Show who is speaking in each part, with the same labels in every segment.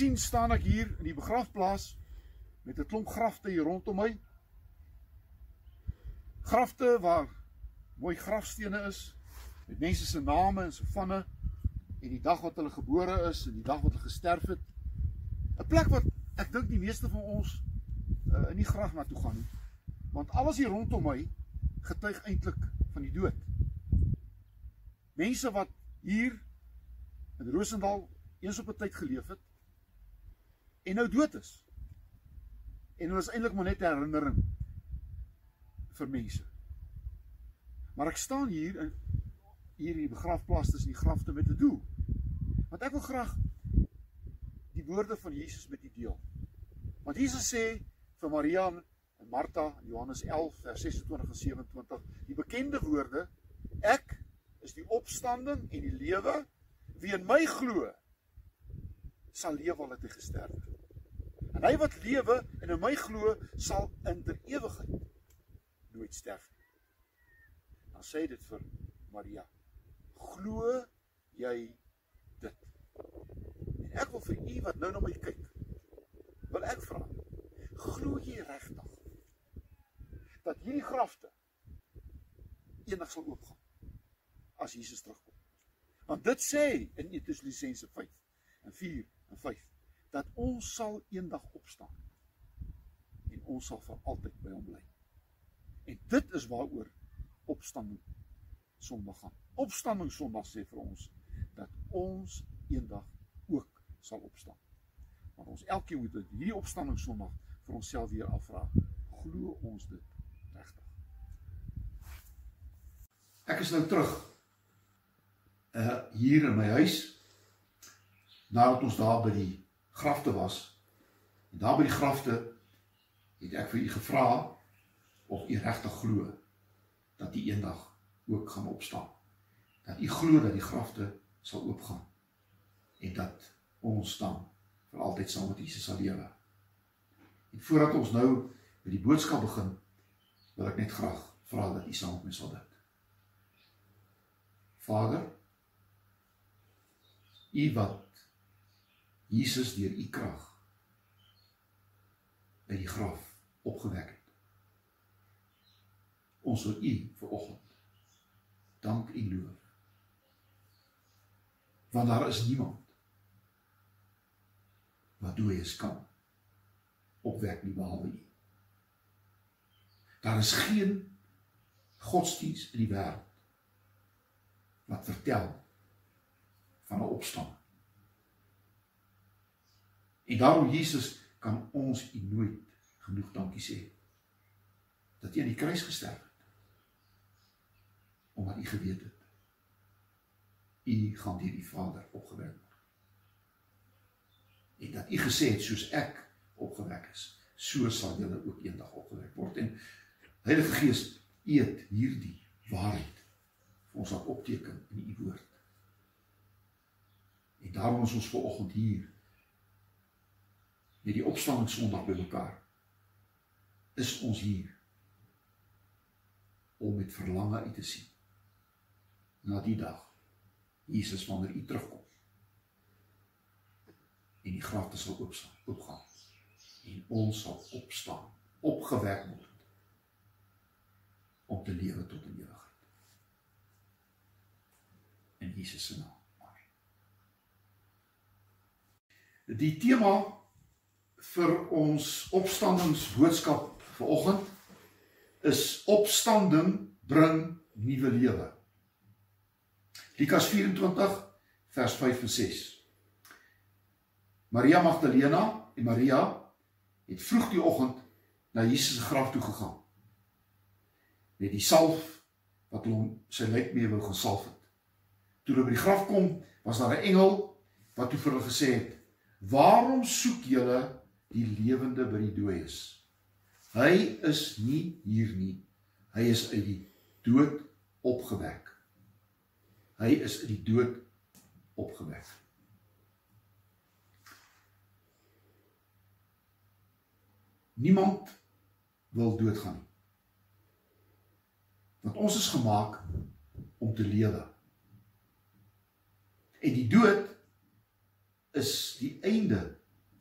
Speaker 1: sien staan ek hier in die begrafplaas met 'n klomp grafte hier rondom my. Grafte waar mooi grafstene is met mense se name en se vanne en die dag wat hulle gebore is en die dag wat hulle gesterf het. 'n Plek wat ek dink die meeste van ons uh, in die graf na toe gaan nie. Want alles hier rondom my getuig eintlik van die dood. Mense wat hier in Rosendal eens op 'n tyd geleef het en nou dood is. En hulle is eintlik maar net 'n herinnering vir mense. Maar ek staan hier in hier in die begrafplaas tussen die grafte met 'n doel. Want ek wil graag die woorde van Jesus met u deel. Want Jesus sê vir Maria en Martha in Johannes 11 vers 26 en 27 die bekende woorde: Ek is die opstanding en die lewe. Wie in my glo, sal lewe al het hy gesterf. En hy wat lewe en in my glo, sal in der ewigheid nooit sterf nie. Dan sê dit vir Maria: Glo jy dit? En ek wil vir u wat nou na my kyk, wil ek vra: Glo jy regtig dat hierdie grafte eendag sal oopgaan as Jesus terugkom? Want dit sê in Efesiërs 5 en 4 en 5 dat ons sal eendag opstaan en ons sal vir altyd by hom bly. En dit is waaroor opstanding Sondag gaan. Opstanding Sondag sê vir ons dat ons eendag ook sal opstaan. Maar ons elkeen moet dit hierdie opstanding Sondag vir onsself weer afvra. Glo ons dit regtig? Ek is nou terug uh hier in my huis nadat ons daar by die grafte was. En daar by die grafte het ek vir u gevra of u regtig glo dat u eendag ook gaan opstaan. Dat u glo dat die grafte sal oopgaan en dat ons dan vir altyd saam met Jesus sal lewe. En voordat ons nou met die boodskap begin, wil ek net graag vra dat u saam met my sal bid. Vader, u wat Jesus deur u krag uit die graf opgewek het. Ons wil u vir oggend dank en loof. Want daar is niemand wat dooies kan opwek nie behalwe u. Daar is geen godsdiens in die wêreld wat vertel van 'n opstanding En daarom Jesus kan ons u nooit genoeg dankie sê dat hy aan die kruis gesterf het. Omdat u geweet het u gaan deur die Vader opgewek word. En dat u gesê het soos ek opgewek is, so sal julle ook eendag opgewek word en Heilige Gees eet hierdie waarheid vir ons op opteken in u woord. En daarom is ons ver oggend hier met die opstanding Sondag by mekaar is ons hier om met verlange uit te sien na die dag Jesus wanneer u terugkom en die grafte sal oopstaan oopgaan en ons sal opstaan opgewek word om te lewe tot in ewigheid. In Jesus se naam. Die tema vir ons opstandingsboodskap vanoggend is opstanding bring nuwe lewe. Lukas 24 vers 5 en 6. Maria Magdalena en Maria het vroeg die oggend na Jesus se graf toe gegaan. Met die salf wat hom sy lijk mee wou gesalf het. Toe hulle by die graf kom, was daar 'n engel wat toe vir hulle gesê het: "Waarom soek julle die lewende by die dooies. Hy is nie hier nie. Hy is uit die dood opgewek. Hy is uit die dood opgewek. Niemand wil doodgaan nie. Want ons is gemaak om te lewe. En die dood is die einde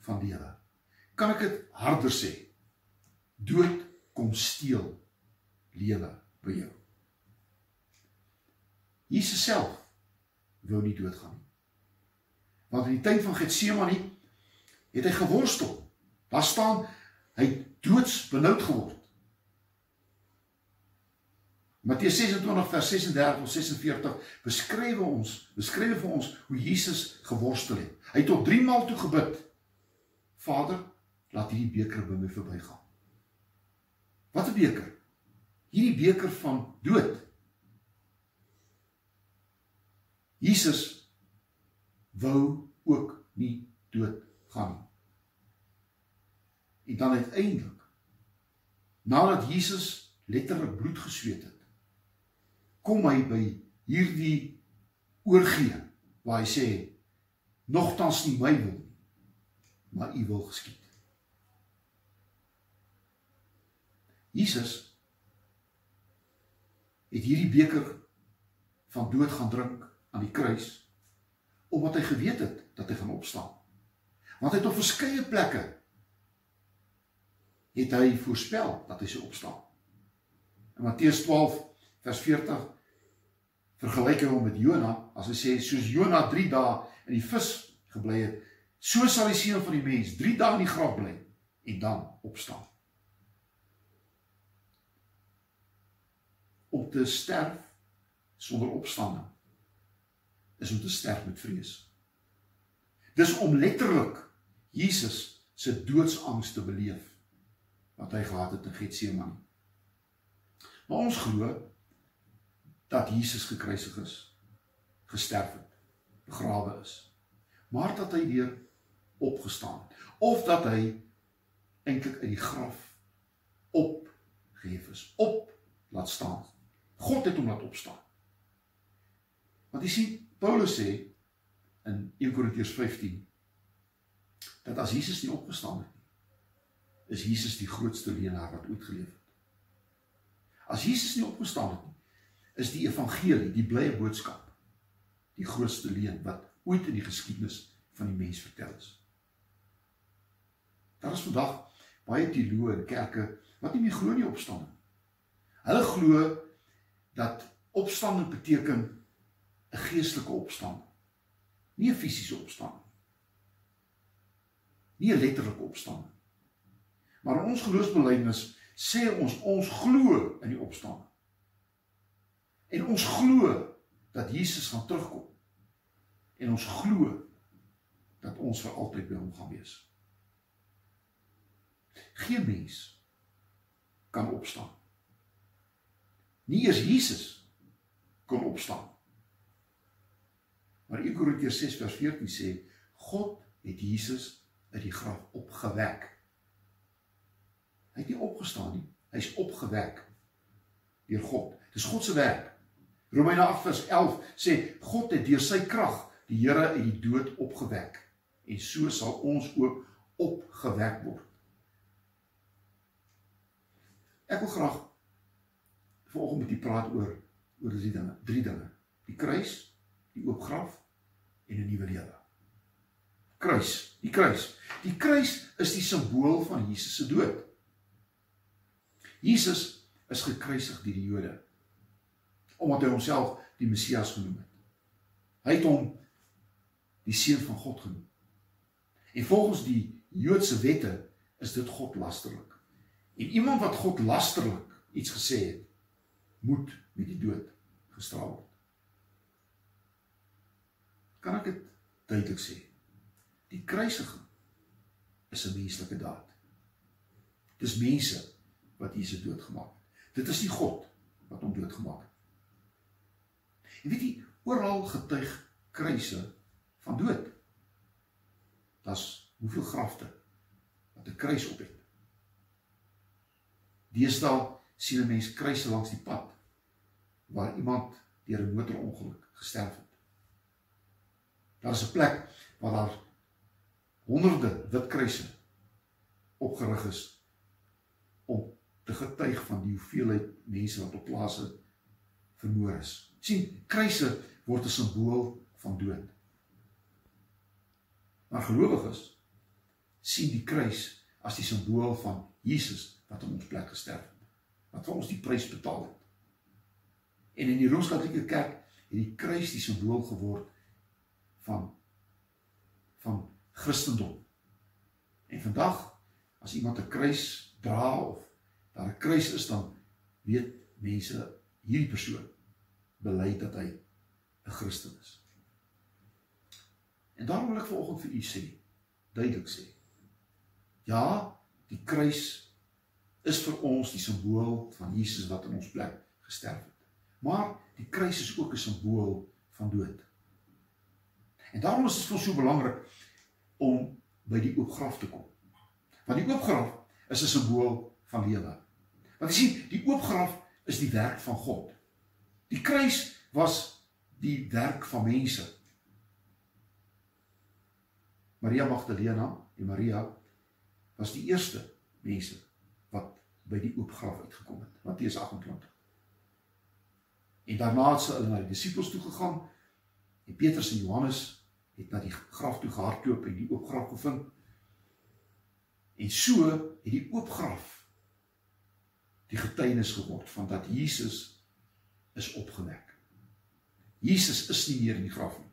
Speaker 1: van lewe. Kan ek dit harder sê? Dood kom steel lewe by jou. Jesus self wou nie doodgaan nie. Want in die tyd van Getsemane het hy geworstel. Daar staan hy doods benoud geword. Matteus 26 vers 36 tot 46 beskryf ons, beskryf vir ons hoe Jesus geworstel het. Hy het tot 3 maal toe gebid. Vader, laat hierdie beker by my verbygaan. Wat 'n beker? Hierdie beker van dood. Jesus wou ook nie dood gaan nie. En dan uiteindelik nadat Jesus letterlik bloed gesweet het, kom hy by hierdie oorgee waar hy sê nogtans nie my wil nie, maar u wil geskied. Jesus het hierdie beker van dood gaan drink aan die kruis omdat hy geweet het dat hy gaan opstaan. Want hy het op verskeie plekke het hy voorspel dat hy sou opstaan. In Matteus 12 vers 40 vergelyk hy hom met Jona as hy sê soos Jona 3 dae in die vis gebly het, so sal die seun van die mens 3 dae in die graf bly en dan opstaan. Te sterf sonder opstanding is om te sterf met vrees. Dis om letterlik Jesus se doodsangs te beleef wat hy gehad het in Getsemane. Maar ons glo dat Jesus gekruisig is, gesterf het, begrawe is, maar dat hy weer opgestaan het of dat hy eintlik uit die graf opgehef is, op laat staan. God het hom laat opstaan. Want jy sien Paulus sê in 1 Korintiërs 15 dat as Jesus nie opgestaan het nie, is Jesus die grootste leenaar wat ooit geleef het. As Jesus nie opgestaan het nie, is die evangelie, die blye boodskap, die grootste leen wat ooit in die geskiedenis van die mens vertel is. Daar is vandag baie teoloë en kerke wat nie meer glo nie opstanding. Hulle glo dat opstanding beteken 'n geestelike opstanding, nie 'n fisiese opstanding. Nie 'n letterlike opstanding. Maar in ons geloofsbelijdenis sê ons ons glo in die opstanding. En ons glo dat Jesus gaan terugkom. En ons glo dat ons vir altyd by hom gaan wees. Geen mens kan opstaan. Nie eers Jesus kon opstaan. Maar 1 Korintiërs 6 vers 14 sê God het Jesus uit die graf opgewek. Hy het nie opgestaan nie, hy's opgewek deur God. Dis God se werk. Romeine 8 vers 11 sê God het deur sy krag die Here uit die dood opgewek en so sal ons ook opgewek word. Ek wil graag vanoggend met u praat oor oor drie dinge, drie dinge. Die kruis, die oop graf en 'n nuwe lewe. Kruis, die kruis. Die kruis is die simbool van Jesus se dood. Jesus is gekruisig deur die Jode omdat hy homself die Messias genoem het. Hy het hom die seun van God genoem. En volgens die Joodse wette is dit godlasterlik. En iemand wat godlasterlik iets gesê het, moet met die dood gestraal word. Kan ek dit duidelik sê? Die kruisiging is 'n menslike daad. Dis mense wat Jesus doodgemaak het. Dit is nie God wat hom doodgemaak het. En weet jy, oral getuig kruise van dood. Das hoeveel grafte wat 'n kruis op het. Deesdae sien 'n mens kruise langs die pad waar iemand deur 'n motorongeluk gesterf het. Daar is 'n plek waar daar honderde wit kruise opgerig is om te getuig van die hoeveelheid mense wat op plase vermoor is sien kruise word 'n simbool van dood. Maar gelowiges sien die kruis as die simbool van Jesus wat in ons plek gesterf het. Wat vir ons die prys betaal het. En in die Rooms-Katolieke Kerk het die kruis die simbool geword van van Christendom. En vandag as iemand 'n kruis dra of daar 'n kruis is dan weet mense hierdie persoon bely dat hy 'n Christen is. En daarom wil ek vanoggend vir u sê, duidelik sê. Ja, die kruis is vir ons die simbool van Jesus wat in ons plek gesterf het. Maar die kruis is ook 'n simbool van dood. En daarom is dit vir so belangrik om by die oop graf te kom. Want die oop graf is 'n simbool van lewe. Want jy sien, die oop graf is die werk van God. Die kruis was die werk van mense. Maria Magdalena en Maria was die eerste mense wat by die oop graf uitgekom het. Matteus 28. En daarna het hulle na die disippels toe gegaan. En Petrus en Johannes het na die graf toe gehardloop en die oop graf gevind. En so het die oop graf die getuienis geword van dat Jesus is opgewek. Jesus is nie meer in die graf nie.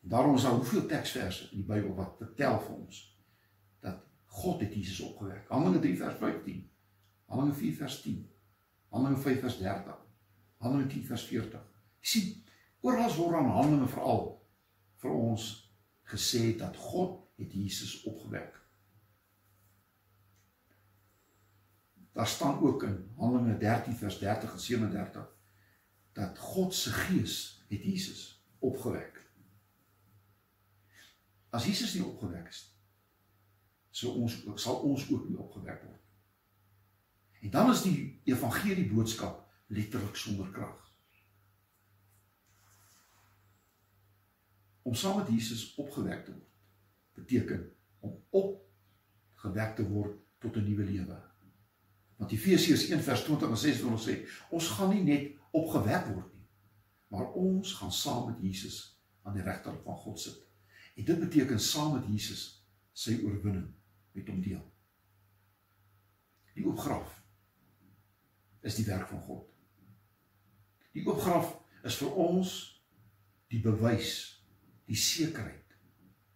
Speaker 1: Daarom is daar hoeveel teksverse in die Bybel wat vertel vir ons God het Jesus opgewek. Handelinge 3 vers 15. Handelinge 4 vers 10. Handelinge 5 vers 30. Handelinge 10 vers 40. Jy sien, oral word aan Handelinge veral vir ons gesê dat God het Jesus opgewek. Daar staan ook in Handelinge 13 vers 30 en 37 dat God se gees het Jesus opgewek. As Jesus nie opgewek is so ons sal ons ook nie opgewek word. En dan is die evangelie boodskap letterlik sonder krag. Om saam met Jesus opgewek te word beteken om opgewek te word tot 'n nuwe lewe. Want Efesiërs 1:20 en 26 sê, ons gaan nie net opgewek word nie, maar ons gaan saam met Jesus aan die regterkant van God sit. En dit beteken saam met Jesus sy oorwinning met hom deel. Die oopgraf is die werk van God. Die oopgraf is vir ons die bewys, die sekerheid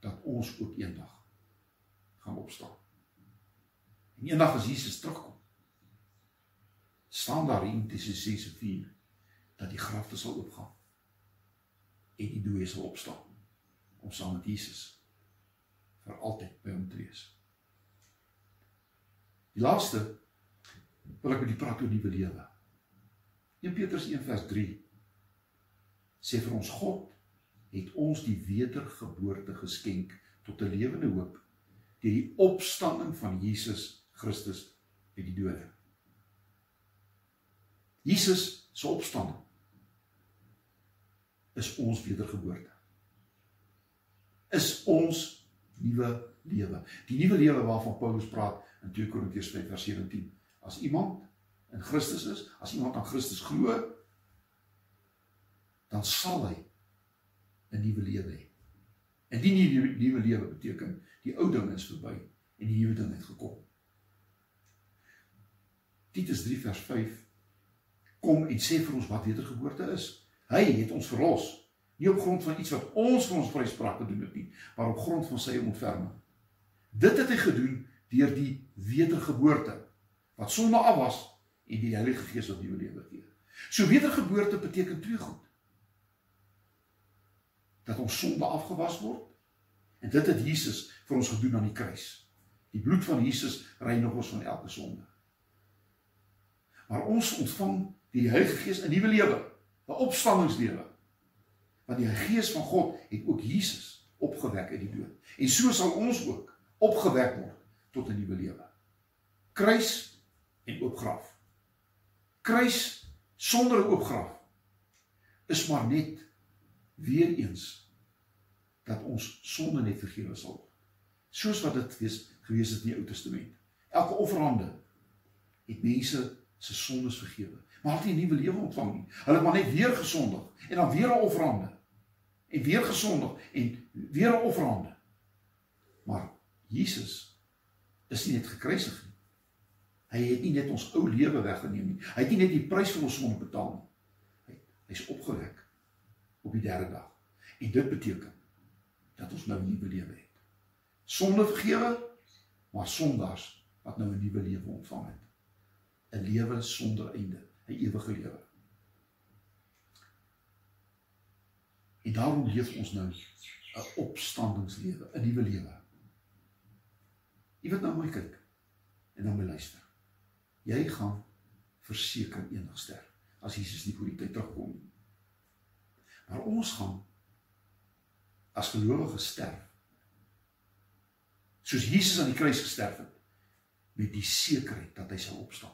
Speaker 1: dat ons ook eendag gaan opstaan. En eendag as Jesus terugkom, staan daar in Efesiërs 6 en 4 dat die grafte sal oopgaan en die dooie sal opstaan om saam met Jesus vir altyd by hom te wees. Die laaste wil ek met die praat oor nuwe lewe. 1 Petrus 1 vers 3 sê vir ons God het ons die wedergeboorte geskenk tot 'n lewende hoop deur die opstanding van Jesus Christus uit die dode. Jesus se opstanding is ons wedergeboorte. Is ons nuwe lewe. Die nuwe lewe waarvan Paulus praat in 2 Korintiërs 5:17. As iemand in Christus is, as iemand aan Christus glo, dan sal hy 'n nuwe lewe hê. En die nuwe nuwe lewe beteken die ou ding is verby en die nuwe ding het gekom. Titus 3 vers 5 kom en sê vir ons wat wedergeboorte is. Hy het ons verlos, nie op grond van iets wat ons vir ons vryspraak gedoen het nie, maar op grond van sy ontferming. Dit het hy gedoen deur die wedergeboorte wat sonder af was en die Heilige Gees wat nuwe lewe gee. So wedergeboorte beteken twee goed. Dat ons sonde afgewas word en dit het Jesus vir ons gedoen aan die kruis. Die bloed van Jesus reinig ons van elke sonde. Maar ons ontvang die Heilige Gees 'n nuwe lewe, 'n opstandingslewe. Want die Gees van God het ook Jesus opgewek uit die dood. En so sal ons ook opgewek word tot 'n nuwe lewe. Kruis en oop graf. Kruis sonder 'n oop graf is maar net weer eens dat ons sonde net vergewe sal word. Soos wat dit wees gewees het in die Ou Testament. Elke offerande het mense se sondes vergewe maar het nie 'n nuwe lewe ontvang nie. Hulle het maar net weer gesondig en dan weer 'n offerande. En weer gesondig en weer 'n offerande. Maar Jesus is nie net gekruisig nie. Hy het nie net ons ou lewe weggeneem nie. Hy het nie net die prys vir ons sonde betaal nie. Hy hy's opgewek op die derde dag. En dit beteken dat ons nou 'n nuwe lewe het. Sonde vergewe, maar sondaars wat nou 'n nuwe lewe ontvang het. 'n Lewe sonder einde, 'n ewige lewe. En daarom leef ons nou 'n opstandingslewe, 'n nuwe lewe. Jy wat nou mooi kyk en dan my luister. Jy gaan verseker eendag sterf as Jesus nie voor die tyd terugkom nie. Maar ons gaan as gelowiges sterf. Soos Jesus aan die kruis gesterf het met die sekerheid dat hy sal opstaan.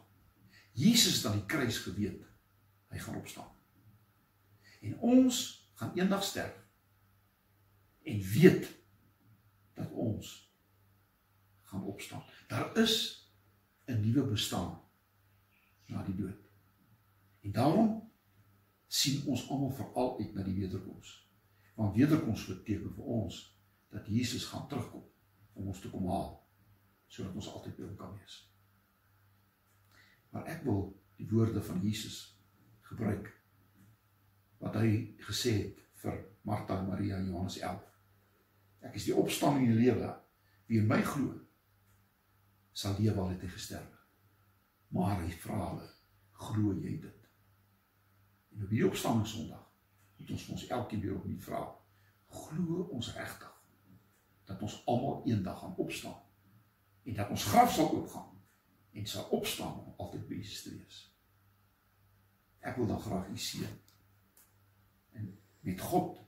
Speaker 1: Jesus het aan die kruis geweet hy gaan opstaan. En ons gaan eendag sterf en weet dat ons gaan opstaan. Daar is 'n nuwe bestaan na die dood. En daarom sien ons almal veral uit na die wederkoms. Want wederkoms beteken vir ons dat Jesus gaan terugkom om ons te kom haal sodat ons altyd by hom kan wees. Maar ek wil die woorde van Jesus gebruik wat hy gesê het vir Martha en Maria in Johannes 11. Ek is die opstanding en die lewe. Wie in my glo, sal lewe al het hy gesterf. Maar hy vra hulle, glo jy dit? En op die opstanding Sondag moet ons ons elkeen weer opnuut vra, glo ons regtig dat ons almal eendag gaan opstaan en dat ons graf sal oopgaan en sal opstaan om altyd by Jesus te wees. Ek wil dan graag u seën. En met God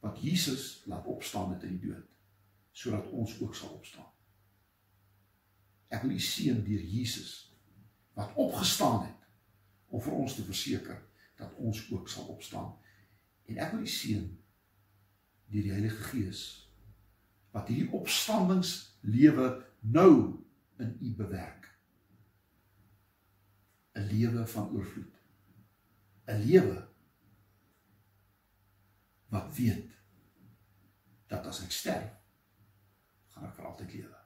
Speaker 1: wat Jesus laat opstaan uit die dood sodat ons ook sal opstaan. Ek wil u seën deur Jesus wat opgestaan het om vir ons te verseker dat ons ook sal opstaan. En ek wil u seën deur die Heilige Gees wat hierdie opstandingslewe nou in u bewerk. 'n Lewe van oorvloed. 'n Lewe wat weet dat as ek sterf, gaan ek vir altyd lewe.